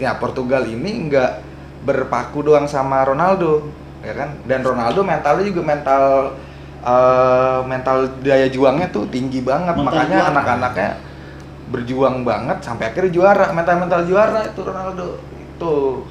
ya Portugal ini nggak berpaku doang sama Ronaldo ya kan? Dan Ronaldo mentalnya juga mental eh, mental daya juangnya tuh tinggi banget. Mental makanya juara. anak-anaknya berjuang banget sampai akhirnya juara mental mental juara itu Ronaldo. Itu.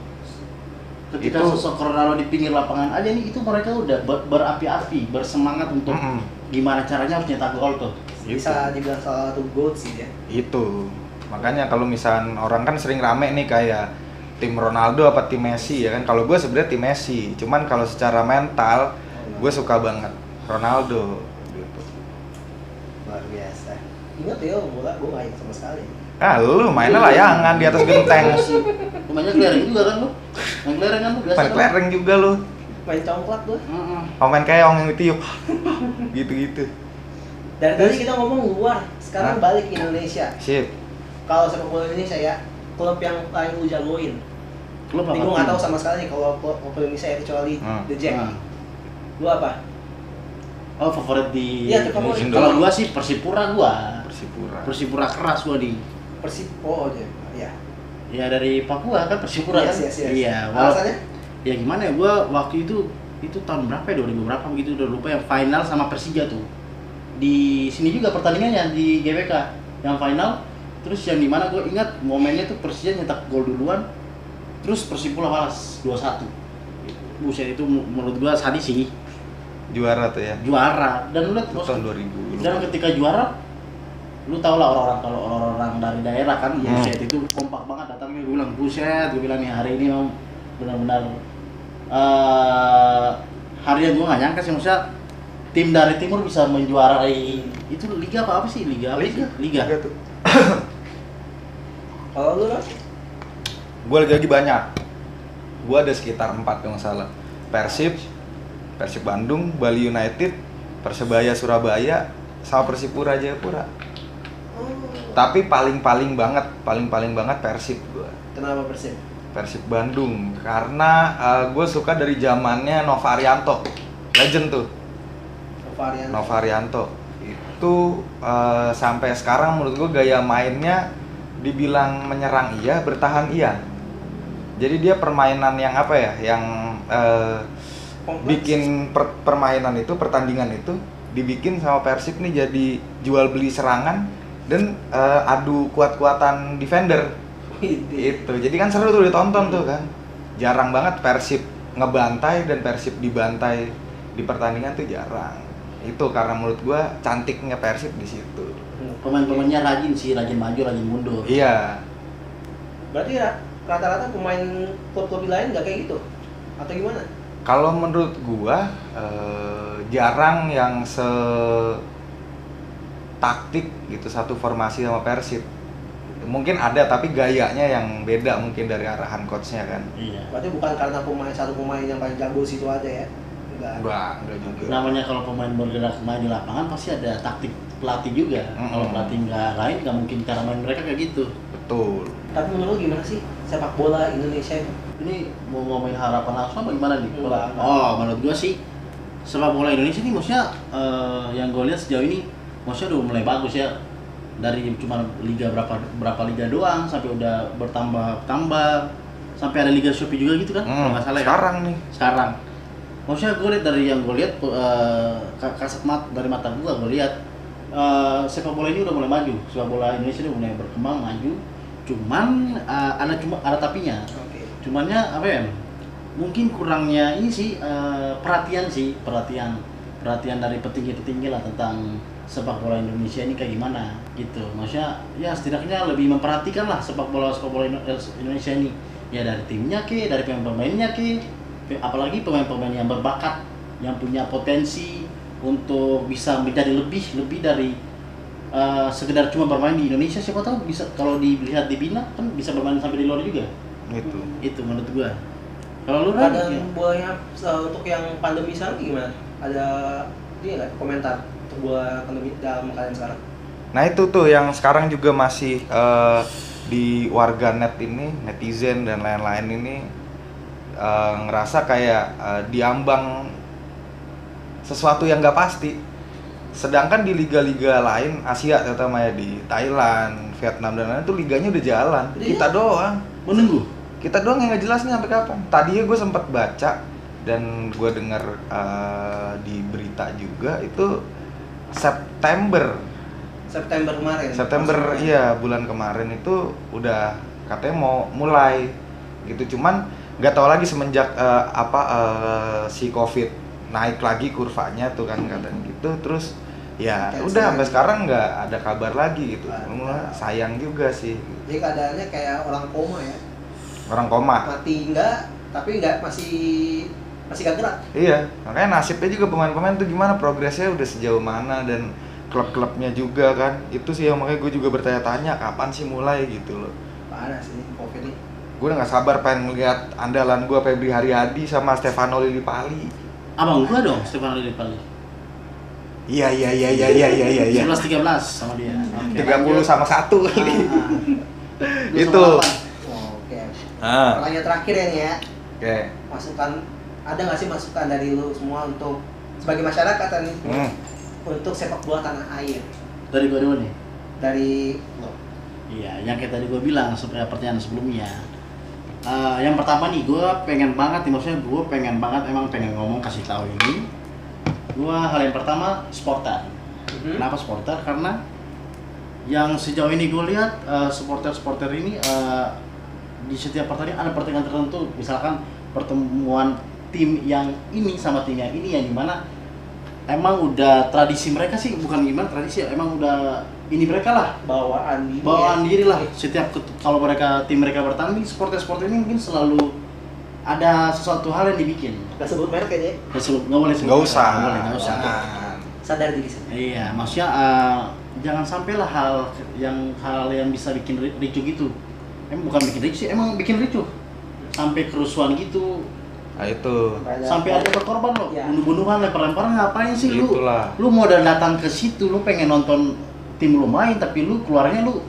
Ketika Itu- sosok Ronaldo di pinggir lapangan aja nih itu mereka udah ber- berapi-api bersemangat untuk Mm-mm. gimana caranya harus nyetak gol tuh. Bisa dibilang salah satu gold sih ya itu makanya kalau misalnya orang kan sering rame nih kayak tim Ronaldo apa tim Messi ya kan? Kalau gue sebenarnya tim Messi cuman kalau secara mental gue suka banget Ronaldo gitu. Luar biasa. Ingat ya bola gue ingat sama sekali. Ah lu mainnya layangan di atas genteng. Lu mainnya kelereng juga kan lu? Main kelereng kan lu biasa main kan? kelereng juga lu. Main congklak gue Mm-mm. pemain keong yang ditiup gitu-gitu. Dari tadi kita ngomong luar sekarang balik ke Indonesia. Sip kalau sepak bola Indonesia ya klub yang paling lu jagoin Klub apa? gue nggak tahu sama sekali nih kalau klub klub Indonesia ya kecuali Hmm. The Jack Nah. lu apa Oh favorit di Iya, favorit. Kalau gua sih Persipura gua. Persipura Persipura keras gua di. Persib oh ya ya Ya dari Papua kan Persipura Yes, kan. yes, yes. Iya. wala- alasannya Ya gimana ya gua waktu itu itu tahun berapa ya 2000 berapa begitu udah lupa yang final sama Persija tuh. Di sini juga pertandingannya di GBK yang final terus yang di mana gue ingat momennya tuh Persija nyetak gol duluan terus Persipura balas 2-1 buset itu menurut gua sadis sih. Juara tuh ya? Juara. Dan lu lihat tahun 2000 dan ketika juara lu tau lah orang-orang kalau orang-orang dari daerah kan Hmm. buset itu kompak banget datangnya. Gue bilang buset gue bilang nih hari ini mau benar-benar eh hari yang gue gak nyangka sih. Maksudnya tim dari timur bisa menjuarai itu liga apa apa sih? Liga apa Liga. sih? liga. Liga tuh kalau lu kan gue lagi-lagi banyak. Gue ada sekitar empat nggak salah. Persib Persib Bandung Bali United Persebaya Surabaya sama Persipura Jayapura. Tapi paling-paling banget paling-paling banget Persib gue kenapa Persib? Persib Bandung. Karena gue suka dari zamannya Nova Arianto legend tuh. Varian Nova Arianto itu eh, sampai sekarang menurut gue gaya mainnya dibilang menyerang iya bertahan iya. Jadi dia permainan yang apa ya yang eh, bikin per- permainan itu pertandingan itu dibikin sama Persib nih jadi jual beli serangan dan eh, adu kuat-kuatan defender. Itu. Jadi kan seru tuh ditonton tuh kan. Jarang banget Persib ngebantai dan Persib dibantai di pertandingan tuh jarang. Itu karena menurut gua cantiknya Persib di situ pemain-pemainnya rajin sih rajin maju rajin mundur. Iya. Berarti ya rata-rata pemain klub-klub lain nggak kayak gitu? Atau gimana? Kalau menurut gua eh, jarang yang se taktik gitu satu formasi sama Persib. Mungkin ada tapi gayanya yang beda mungkin dari arahan coachnya kan. Iya. Berarti bukan karena pemain satu pemain yang paling jago situ aja ya? Enggak enggak enggak juga. Namanya kalau pemain bergerak main di lapangan pasti ada taktik pelatih juga. Mm-mm. kalau pelatih nggak lain nggak mungkin cara main mereka kayak gitu. Betul. Tapi menurut lu gimana sih sepak bola Indonesia itu? Ini mau ngomongin harapan langsung apa gimana nih? Enggak, enggak. Oh, menurut gua sih sepak bola Indonesia nih maksudnya eh, yang gue lihat sejauh ini maksudnya udah mulai bagus ya. Dari cuma liga berapa berapa liga doang sampai udah bertambah tambah. Sampai ada liga Shopee juga gitu kan Hmm, nggak salah ya. sekarang nih. Sekarang. Maksudnya gue lihat dari yang gue lihat eh, ka- kasat mat dari mata gue gue lihat eh, sepak bola ini udah mulai maju. Sepak bola Indonesia udah mulai berkembang maju. Cuman eh, ada cuma ada tapinya. Oke. Cumannya apa ya mungkin kurangnya ini sih eh, perhatian sih perhatian perhatian dari petinggi-petinggi lah tentang sepak bola Indonesia ini kayak gimana gitu. Maksudnya ya setidaknya lebih memperhatikan lah sepak bola sepak bola Indo- Indonesia ini. Ya dari timnya ke dari pemain-pemainnya ke apalagi pemain-pemain yang berbakat yang punya potensi untuk bisa menjadi lebih lebih dari eh, sekedar cuma bermain di Indonesia siapa tahu bisa kalau dilihat di Bina kan bisa bermain sampai di luar juga. Gitu itu menurut gua. Kalau lu ada ya? bolanya uh, untuk yang pandemi sekarang gimana? Ada ini nggak? Komentar untuk bola pandemi dalam kalian sekarang? Nah itu tuh yang sekarang juga masih eh, di warganet ini, netizen dan lain-lain ini eh, ngerasa kayak eh, diambang sesuatu yang nggak pasti. Sedangkan di liga-liga lain Asia terutama ya di Thailand, Vietnam dan lain-lain itu liganya udah jalan. Iya. Kita doang. menunggu kita doang yang nggak jelas nih sampai kapan tadinya gue sempat baca dan gue dengar eh, di berita juga itu September September kemarin. September Maksudnya. iya bulan kemarin itu udah katanya mau mulai gitu cuman nggak tahu lagi semenjak eh, apa eh, si covid naik lagi kurvanya tuh kan katanya gitu. Terus ya Cancel udah sampai sekarang nggak ada kabar lagi gitu. Mulai sayang juga sih. Jadi keadaannya kayak orang koma ya. orang koma. Mati enggak, tapi enggak masih masih gak gerak. iya makanya nasibnya juga pemain-pemain tuh gimana? Progresnya udah sejauh mana dan klub-klubnya juga kan? Itu sih yang makanya gue juga bertanya-tanya kapan sih mulai gitu loh. Parah sih covid ini. gue udah gak sabar pengen ngeliat andalan gue Febri Haryadi sama Stefano Lillipali Abang gua dong, Stefano Lili Pali. Iya iya iya iya iya iya iya. Iya. 11 13 sama dia. Okay. 30 sama satu ah. kali. Ah, itu. Oh, Oke. Okay. Ah. Pertanyaan terakhir ya nih ya. Oke. Okay. Masukan ada nggak sih masukan dari lu semua untuk sebagai masyarakat nih hmm. untuk sepak bola tanah air? Dari gua dulu nih. Dari lo. Iya, yang kayak tadi gua bilang seperti pertanyaan sebelumnya Eh, yang pertama nih, gue pengen banget nih, maksudnya gue pengen banget emang pengen ngomong kasih tahu ini. Gue hal yang pertama supporter. Mhm. Kenapa supporter? Karena yang sejauh ini gue lihat eh, supporter-supporter ini eh, di setiap pertandingan ada pertandingan tertentu, misalkan pertemuan tim yang ini sama tim yang ini yang di mana emang udah tradisi mereka sih bukan gimana tradisi ya, emang udah ini mereka lah Bawaan diri. bawaan ya. diri lah setiap kalau mereka tim mereka bertanding supporter supporter ini mungkin selalu ada sesuatu hal yang dibikin Gak sebut merek aja. nggak sebut- nggak boleh sebut nggak usah nggak boleh, nggak usah Jangan. Sadar diri sendiri. iya maksudnya eh, jangan sampailah hal yang hal yang bisa bikin ri- ricu gitu emang bukan bikin ricu sih emang bikin ricu sampai kerusuhan gitu nah itu sampai ada berkorban loh Iya. bunuh-bunuhan lempar-lemparan ngapain sih lu itulah lu mau udah datang ke situ lu pengen nonton tim lu main tapi lu keluarnya lu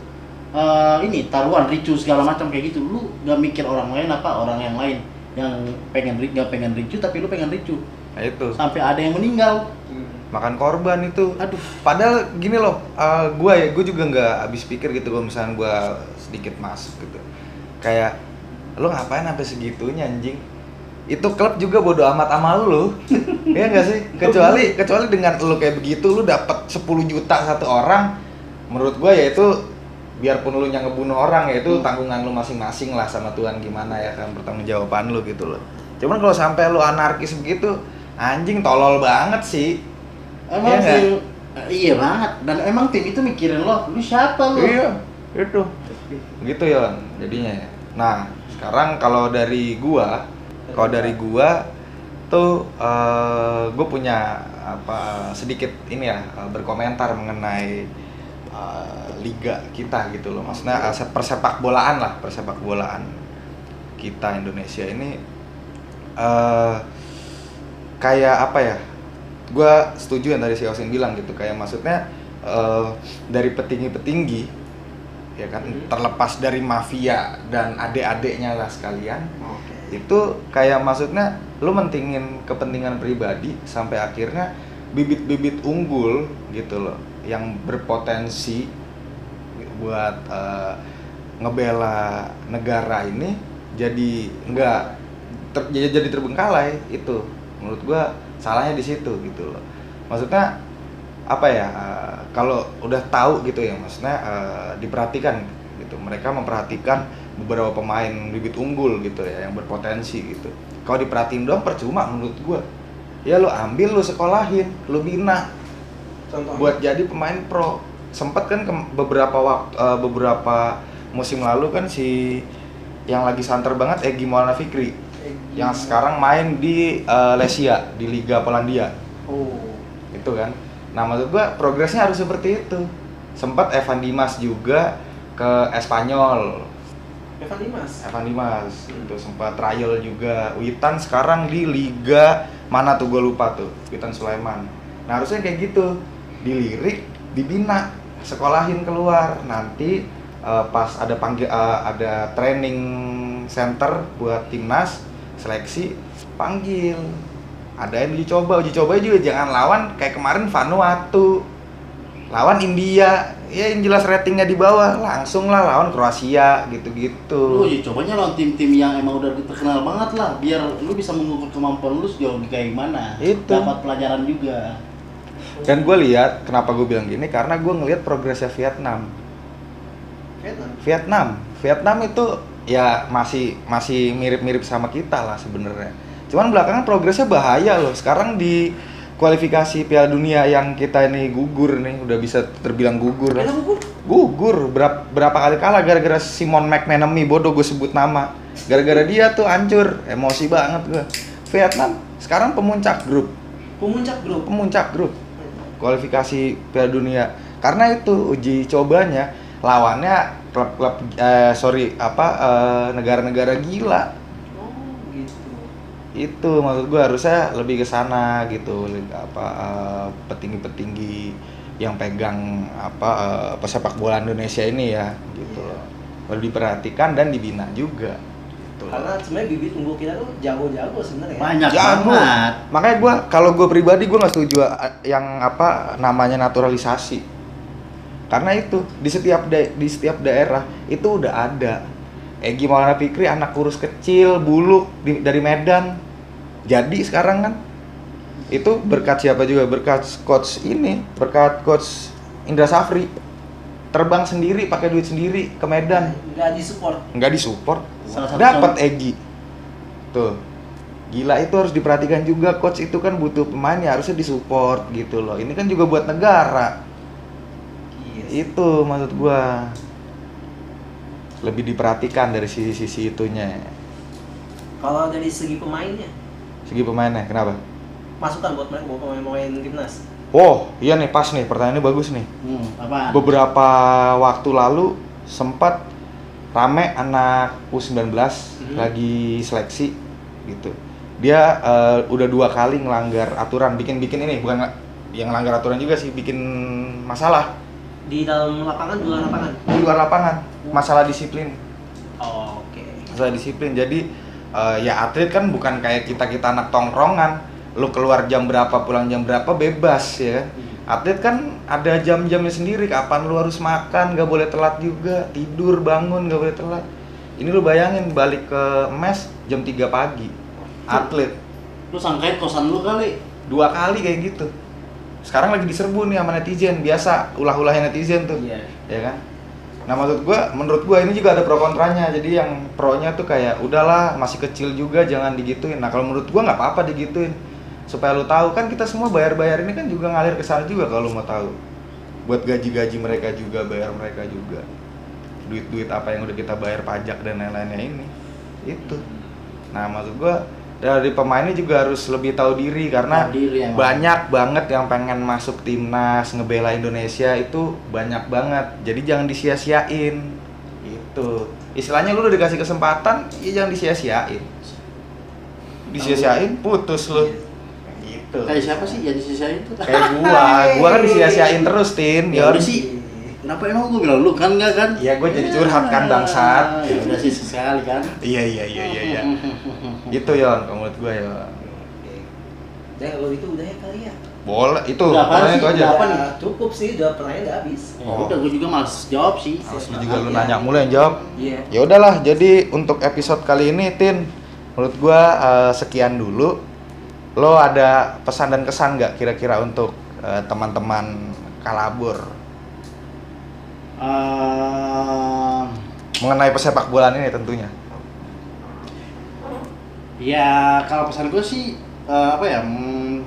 eh, ini taruhan ricu segala macam kayak gitu lu gak mikir orang lain apa orang yang lain yang pengen gak pengen ricu tapi lu pengen ricu nah itu sampai ada yang meninggal Hmm. makan korban itu aduh Padahal gini loh, uh, gue ya, gue juga nggak habis pikir gitu kalau misalnya gue sedikit masuk gitu. Kayak lo ngapain sampai segitunya anjing? Itu klub juga bodo amat sama lu, Iya nggak sih? Kecuali kecuali dengan lo kayak begitu, lu dapat 10 juta satu orang, menurut gue ya itu biarpun lu yang ngebunuh orang ya itu tanggungan lu masing-masing lah sama Tuhan gimana ya kan pertanggungjawaban lu gitu loh. Cuman kalau sampai lu anarkis begitu, anjing tolol banget sih. emang Iya nggak? tim eh, iya banget dan emang tim itu mikirin lo lu siapa lu Iya, itu. Gitu Yon, jadinya ya. Nah, sekarang kalau dari gua, kalau dari gua tuh eh gue punya apa sedikit ini ya eh, berkomentar mengenai eh, liga kita gitu loh. Maksudnya se- persepak bolaan lah, persepak bolaan kita Indonesia ini eh kayak apa ya? Gua setuju yang tadi si Osin bilang gitu, kayak maksudnya eh, dari petinggi-petinggi ya kan Hmm. terlepas dari mafia dan adik-adiknya lah sekalian. Itu kayak maksudnya lu mentingin kepentingan pribadi sampai akhirnya bibit-bibit unggul gitu loh yang berpotensi buat eh, ngebela negara ini jadi nggak ter- jadi terbengkalai itu. Menurut gua salahnya di situ gitu loh. Maksudnya apa ya eh, kalau udah tahu gitu ya maksudnya eh, diperhatikan gitu. Mereka memperhatikan beberapa pemain bibit unggul gitu ya yang berpotensi gitu. Kalau diperhatiin doang percuma menurut gua. Ya lu ambil lu sekolahin lu bina. Contohnya. buat jadi pemain pro. Sempet kan ke- beberapa waktu eh, beberapa musim lalu kan si yang lagi santer banget Egi Maulana Fikri. Eh, yang sekarang main di eh, Lesia di Liga Polandia. Oh. itu kan. Nah maksud gua progresnya harus seperti itu. Sempat Evan Dimas juga ke Espanyol Evan Dimas. Evan Dimas. Itu sempat trial juga. Witan sekarang di Liga mana tuh? Gue lupa tuh. Witan Sulaiman. Nah harusnya kayak gitu. Dilirik dibina sekolahin keluar. Nanti eh, pas ada panggil eh, ada training center buat timnas seleksi panggil. Ada yang uji coba uji coba juga jangan lawan kayak kemarin Vanuatu. Lawan India ya yang jelas ratingnya di bawah langsung lah lawan Kroasia gitu-gitu. Lu ya cobanya lawan tim-tim yang emang udah terkenal banget lah, biar lu bisa mengukur kemampuan lu sejauh kayak gimana. Itu. Dapat pelajaran juga. Dan gue lihat kenapa gue bilang gini karena gue ngelihat progresnya Vietnam. Vietnam. Vietnam, Vietnam itu ya masih masih mirip-mirip sama kita lah sebenarnya. Cuman belakangan progresnya bahaya loh. Sekarang di kualifikasi Piala Dunia yang kita ini gugur nih, udah bisa terbilang gugur. Kita gugur. Gugur berapa berapa kali kalah gara-gara Simon McManamy bodoh gue sebut nama. Gara-gara dia tuh hancur, emosi banget gue. Vietnam sekarang pemuncak grup, Pemuncak grup. pemuncak grup kualifikasi Piala Dunia. Karena itu uji cobanya lawannya klub-klub eh, sorry apa eh, negara-negara gila. Itu maksud gue harusnya lebih ke sana gitu apa eh, petinggi-petinggi yang pegang apa eh, pesepak bola Indonesia ini ya gitu loh. Perlu diperhatikan dan dibina juga. Gitu. Karena sebenarnya bibit unggul kita tuh jago-jago sebenarnya. Banyak Jago. banget. Makanya gue kalau gue pribadi gue nggak setuju eh, yang apa namanya naturalisasi. Karena itu di setiap da- di setiap daerah itu udah ada. Egi Maulana Fikri anak kurus kecil, buluk di- dari Medan. Jadi sekarang kan itu berkat siapa juga? Berkat coach ini, berkat coach Indra Safri. Terbang sendiri, pakai duit sendiri ke Medan. Nggak disupport. nggak disupport Salah satu dapat Egi tuh gila itu harus diperhatikan juga coach itu kan butuh pemain ya harusnya disupport gitu loh ini kan juga buat negara Yes. itu maksud gua lebih diperhatikan dari sisi-sisi itunya Kalau dari segi pemainnya, segi pemainnya kenapa masukan buat mereka buat pemain-pemain timnas. oh iya nih pas nih pertanyaannya bagus nih Hmm, apa? beberapa waktu lalu sempat rame anak U19 Mhm. lagi seleksi gitu. Dia eh, udah dua kali ngelanggar aturan, bikin-bikin ini bukan yang ngelanggar aturan juga sih, bikin masalah Di dalam lapangan, di luar lapangan. di luar lapangan, masalah disiplin, Oh, Oke. masalah disiplin. Jadi eh, ya atlet kan bukan kayak kita-kita anak tongkrongan, lu keluar jam berapa, pulang jam berapa bebas ya. Atlet kan ada jam-jamnya sendiri, kapan lu harus makan, gak boleh telat juga, tidur, bangun, gak boleh telat. Ini lu bayangin balik ke mes jam 3 pagi, atlet Lu sangkain kosan lu kali. dua kali kayak gitu. Sekarang lagi diserbu nih sama netizen, biasa ulah-ulahnya netizen tuh, Iya. ya kan? Nah maksud gua, menurut gua ini juga ada pro kontranya. Jadi yang pro-nya tuh kayak udahlah masih kecil juga jangan digituin. Nah kalau menurut gua nggak apa-apa digituin supaya lu tahu kan kita semua bayar-bayar ini kan juga ngalir ke sana juga kalau lu mau tahu. Buat gaji-gaji mereka juga, bayar mereka juga. Duit-duit apa yang udah kita bayar pajak dan lain-lainnya ini. Itu. Nah, maksud gua dari pemainnya juga harus lebih tahu diri karena Tahu diri emang. banyak banget yang pengen masuk timnas ngebela Indonesia itu banyak banget. Jadi jangan disia-siain. Itu. Istilahnya lu udah dikasih kesempatan, ya jangan disia-siain. Disia-siain putus lu. Gitu. Kayak siapa sih yang disisain itu? Kayak gua, gua kan disia-siain terus, Tin. Ya Ya udah sih. Kenapa emang gue bilang lu kan enggak kan? Iya, gua jadi curhat kan, bangsat. Ya udah sih sekali kan. Iya, iya, iya, iya, iya. Gitu, Yon, kalau menurut gua, Yon. Oke. Kalau itu udah ya kali ya. Boleh, itu. Udah, pokoknya sih? itu aja. Udah. Apa nih? Cukup sih, udah pertanyaan udah habis. Ya udah gue juga males jawab sih. Harus lu juga lu nanya mulu yang jawab. Iya. Ya udahlah, jadi untuk episode kali ini Tin, menurut gua eh, sekian dulu. Lo ada pesan dan kesan nggak kira-kira untuk eh, teman-teman kalabur Ehm, mengenai pesepak bolaan ini tentunya? ya kalau pesan gue sih eh, apa ya? hmm,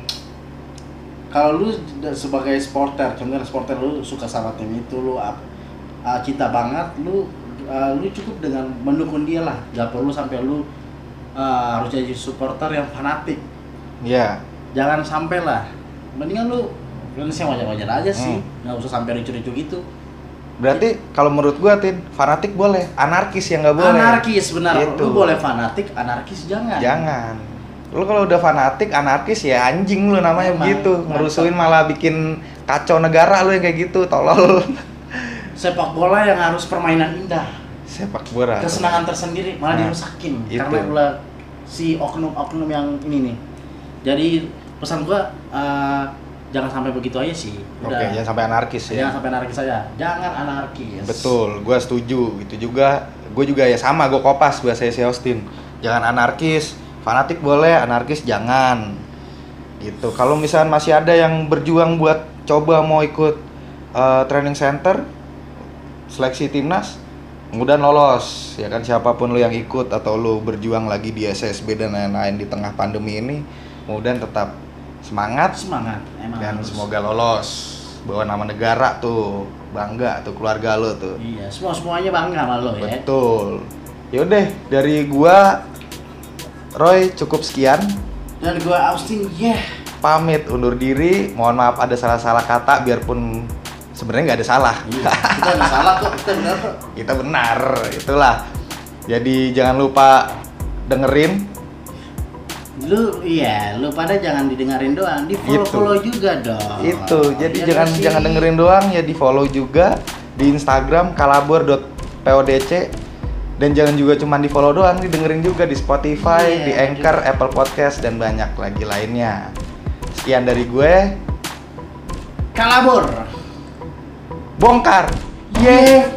kalau lu sebagai supporter, contohnya supporter lu suka sama tim itu, lu uh, cinta banget, lu uh, lu cukup dengan mendukung dia lah. Gak perlu sampai lu uh, harus jadi supporter yang fanatik. Ya, Jangan sampai lah. Mendingan lu Indonesia wajar-wajar aja sih, Hmm. nggak usah sampai ricu-ricu gitu. Berarti kalau menurut gua Tin, fanatik boleh, anarkis yang nggak boleh. Anarkis benar. Gitu. Lu boleh fanatik, anarkis jangan. Jangan. Lu kalau udah fanatik, anarkis ya anjing lu namanya Emang, begitu. Ngerusuin malah bikin kacau negara lu yang kayak gitu, tolol. Sepak bola yang harus permainan indah. Sepak bola. Kesenangan tersendiri malah Nah, dirusakin itu. karena ulah si oknum-oknum yang ini nih. Jadi pesan gua eh, jangan sampai begitu aja sih. Oke, Udah. jangan sampai anarkis ya. Jangan sampai anarkis saja. Jangan anarkis. Betul, gue setuju. Itu juga, gue juga ya sama, gue kopas bahasa si Austin. Jangan anarkis, fanatik boleh, anarkis jangan. Gitu. Kalau misalnya masih ada yang berjuang buat coba mau ikut eh, training center, seleksi timnas, mudah lolos. Ya kan siapa pun lu yang ikut atau lu berjuang lagi di SSB dan lain-lain di tengah pandemi ini, mudah tetap semangat Semangat. Emang dan harus. semoga lolos bawa nama negara tuh bangga tuh keluarga lo tuh Iya, semua semuanya bangga sama lo ya. betul yaudah dari gua Roy cukup sekian Dan gua Austin, yeah. pamit undur diri mohon maaf ada salah-salah kata biarpun sebenarnya nggak ada salah Iya, kita nggak salah kok, kita benar kok. kita benar itulah jadi jangan lupa dengerin Lu iya, lu pada jangan didengarin doang, di follow follow juga dong. itu jadi Iya jangan sih? jangan dengerin doang ya di follow juga di Instagram kalabor.podc dan jangan juga cuma di follow doang didengerin juga di Spotify Iya, di Anchor Apple Podcast dan banyak lagi lainnya sekian dari gue Kalabor. bongkar yeah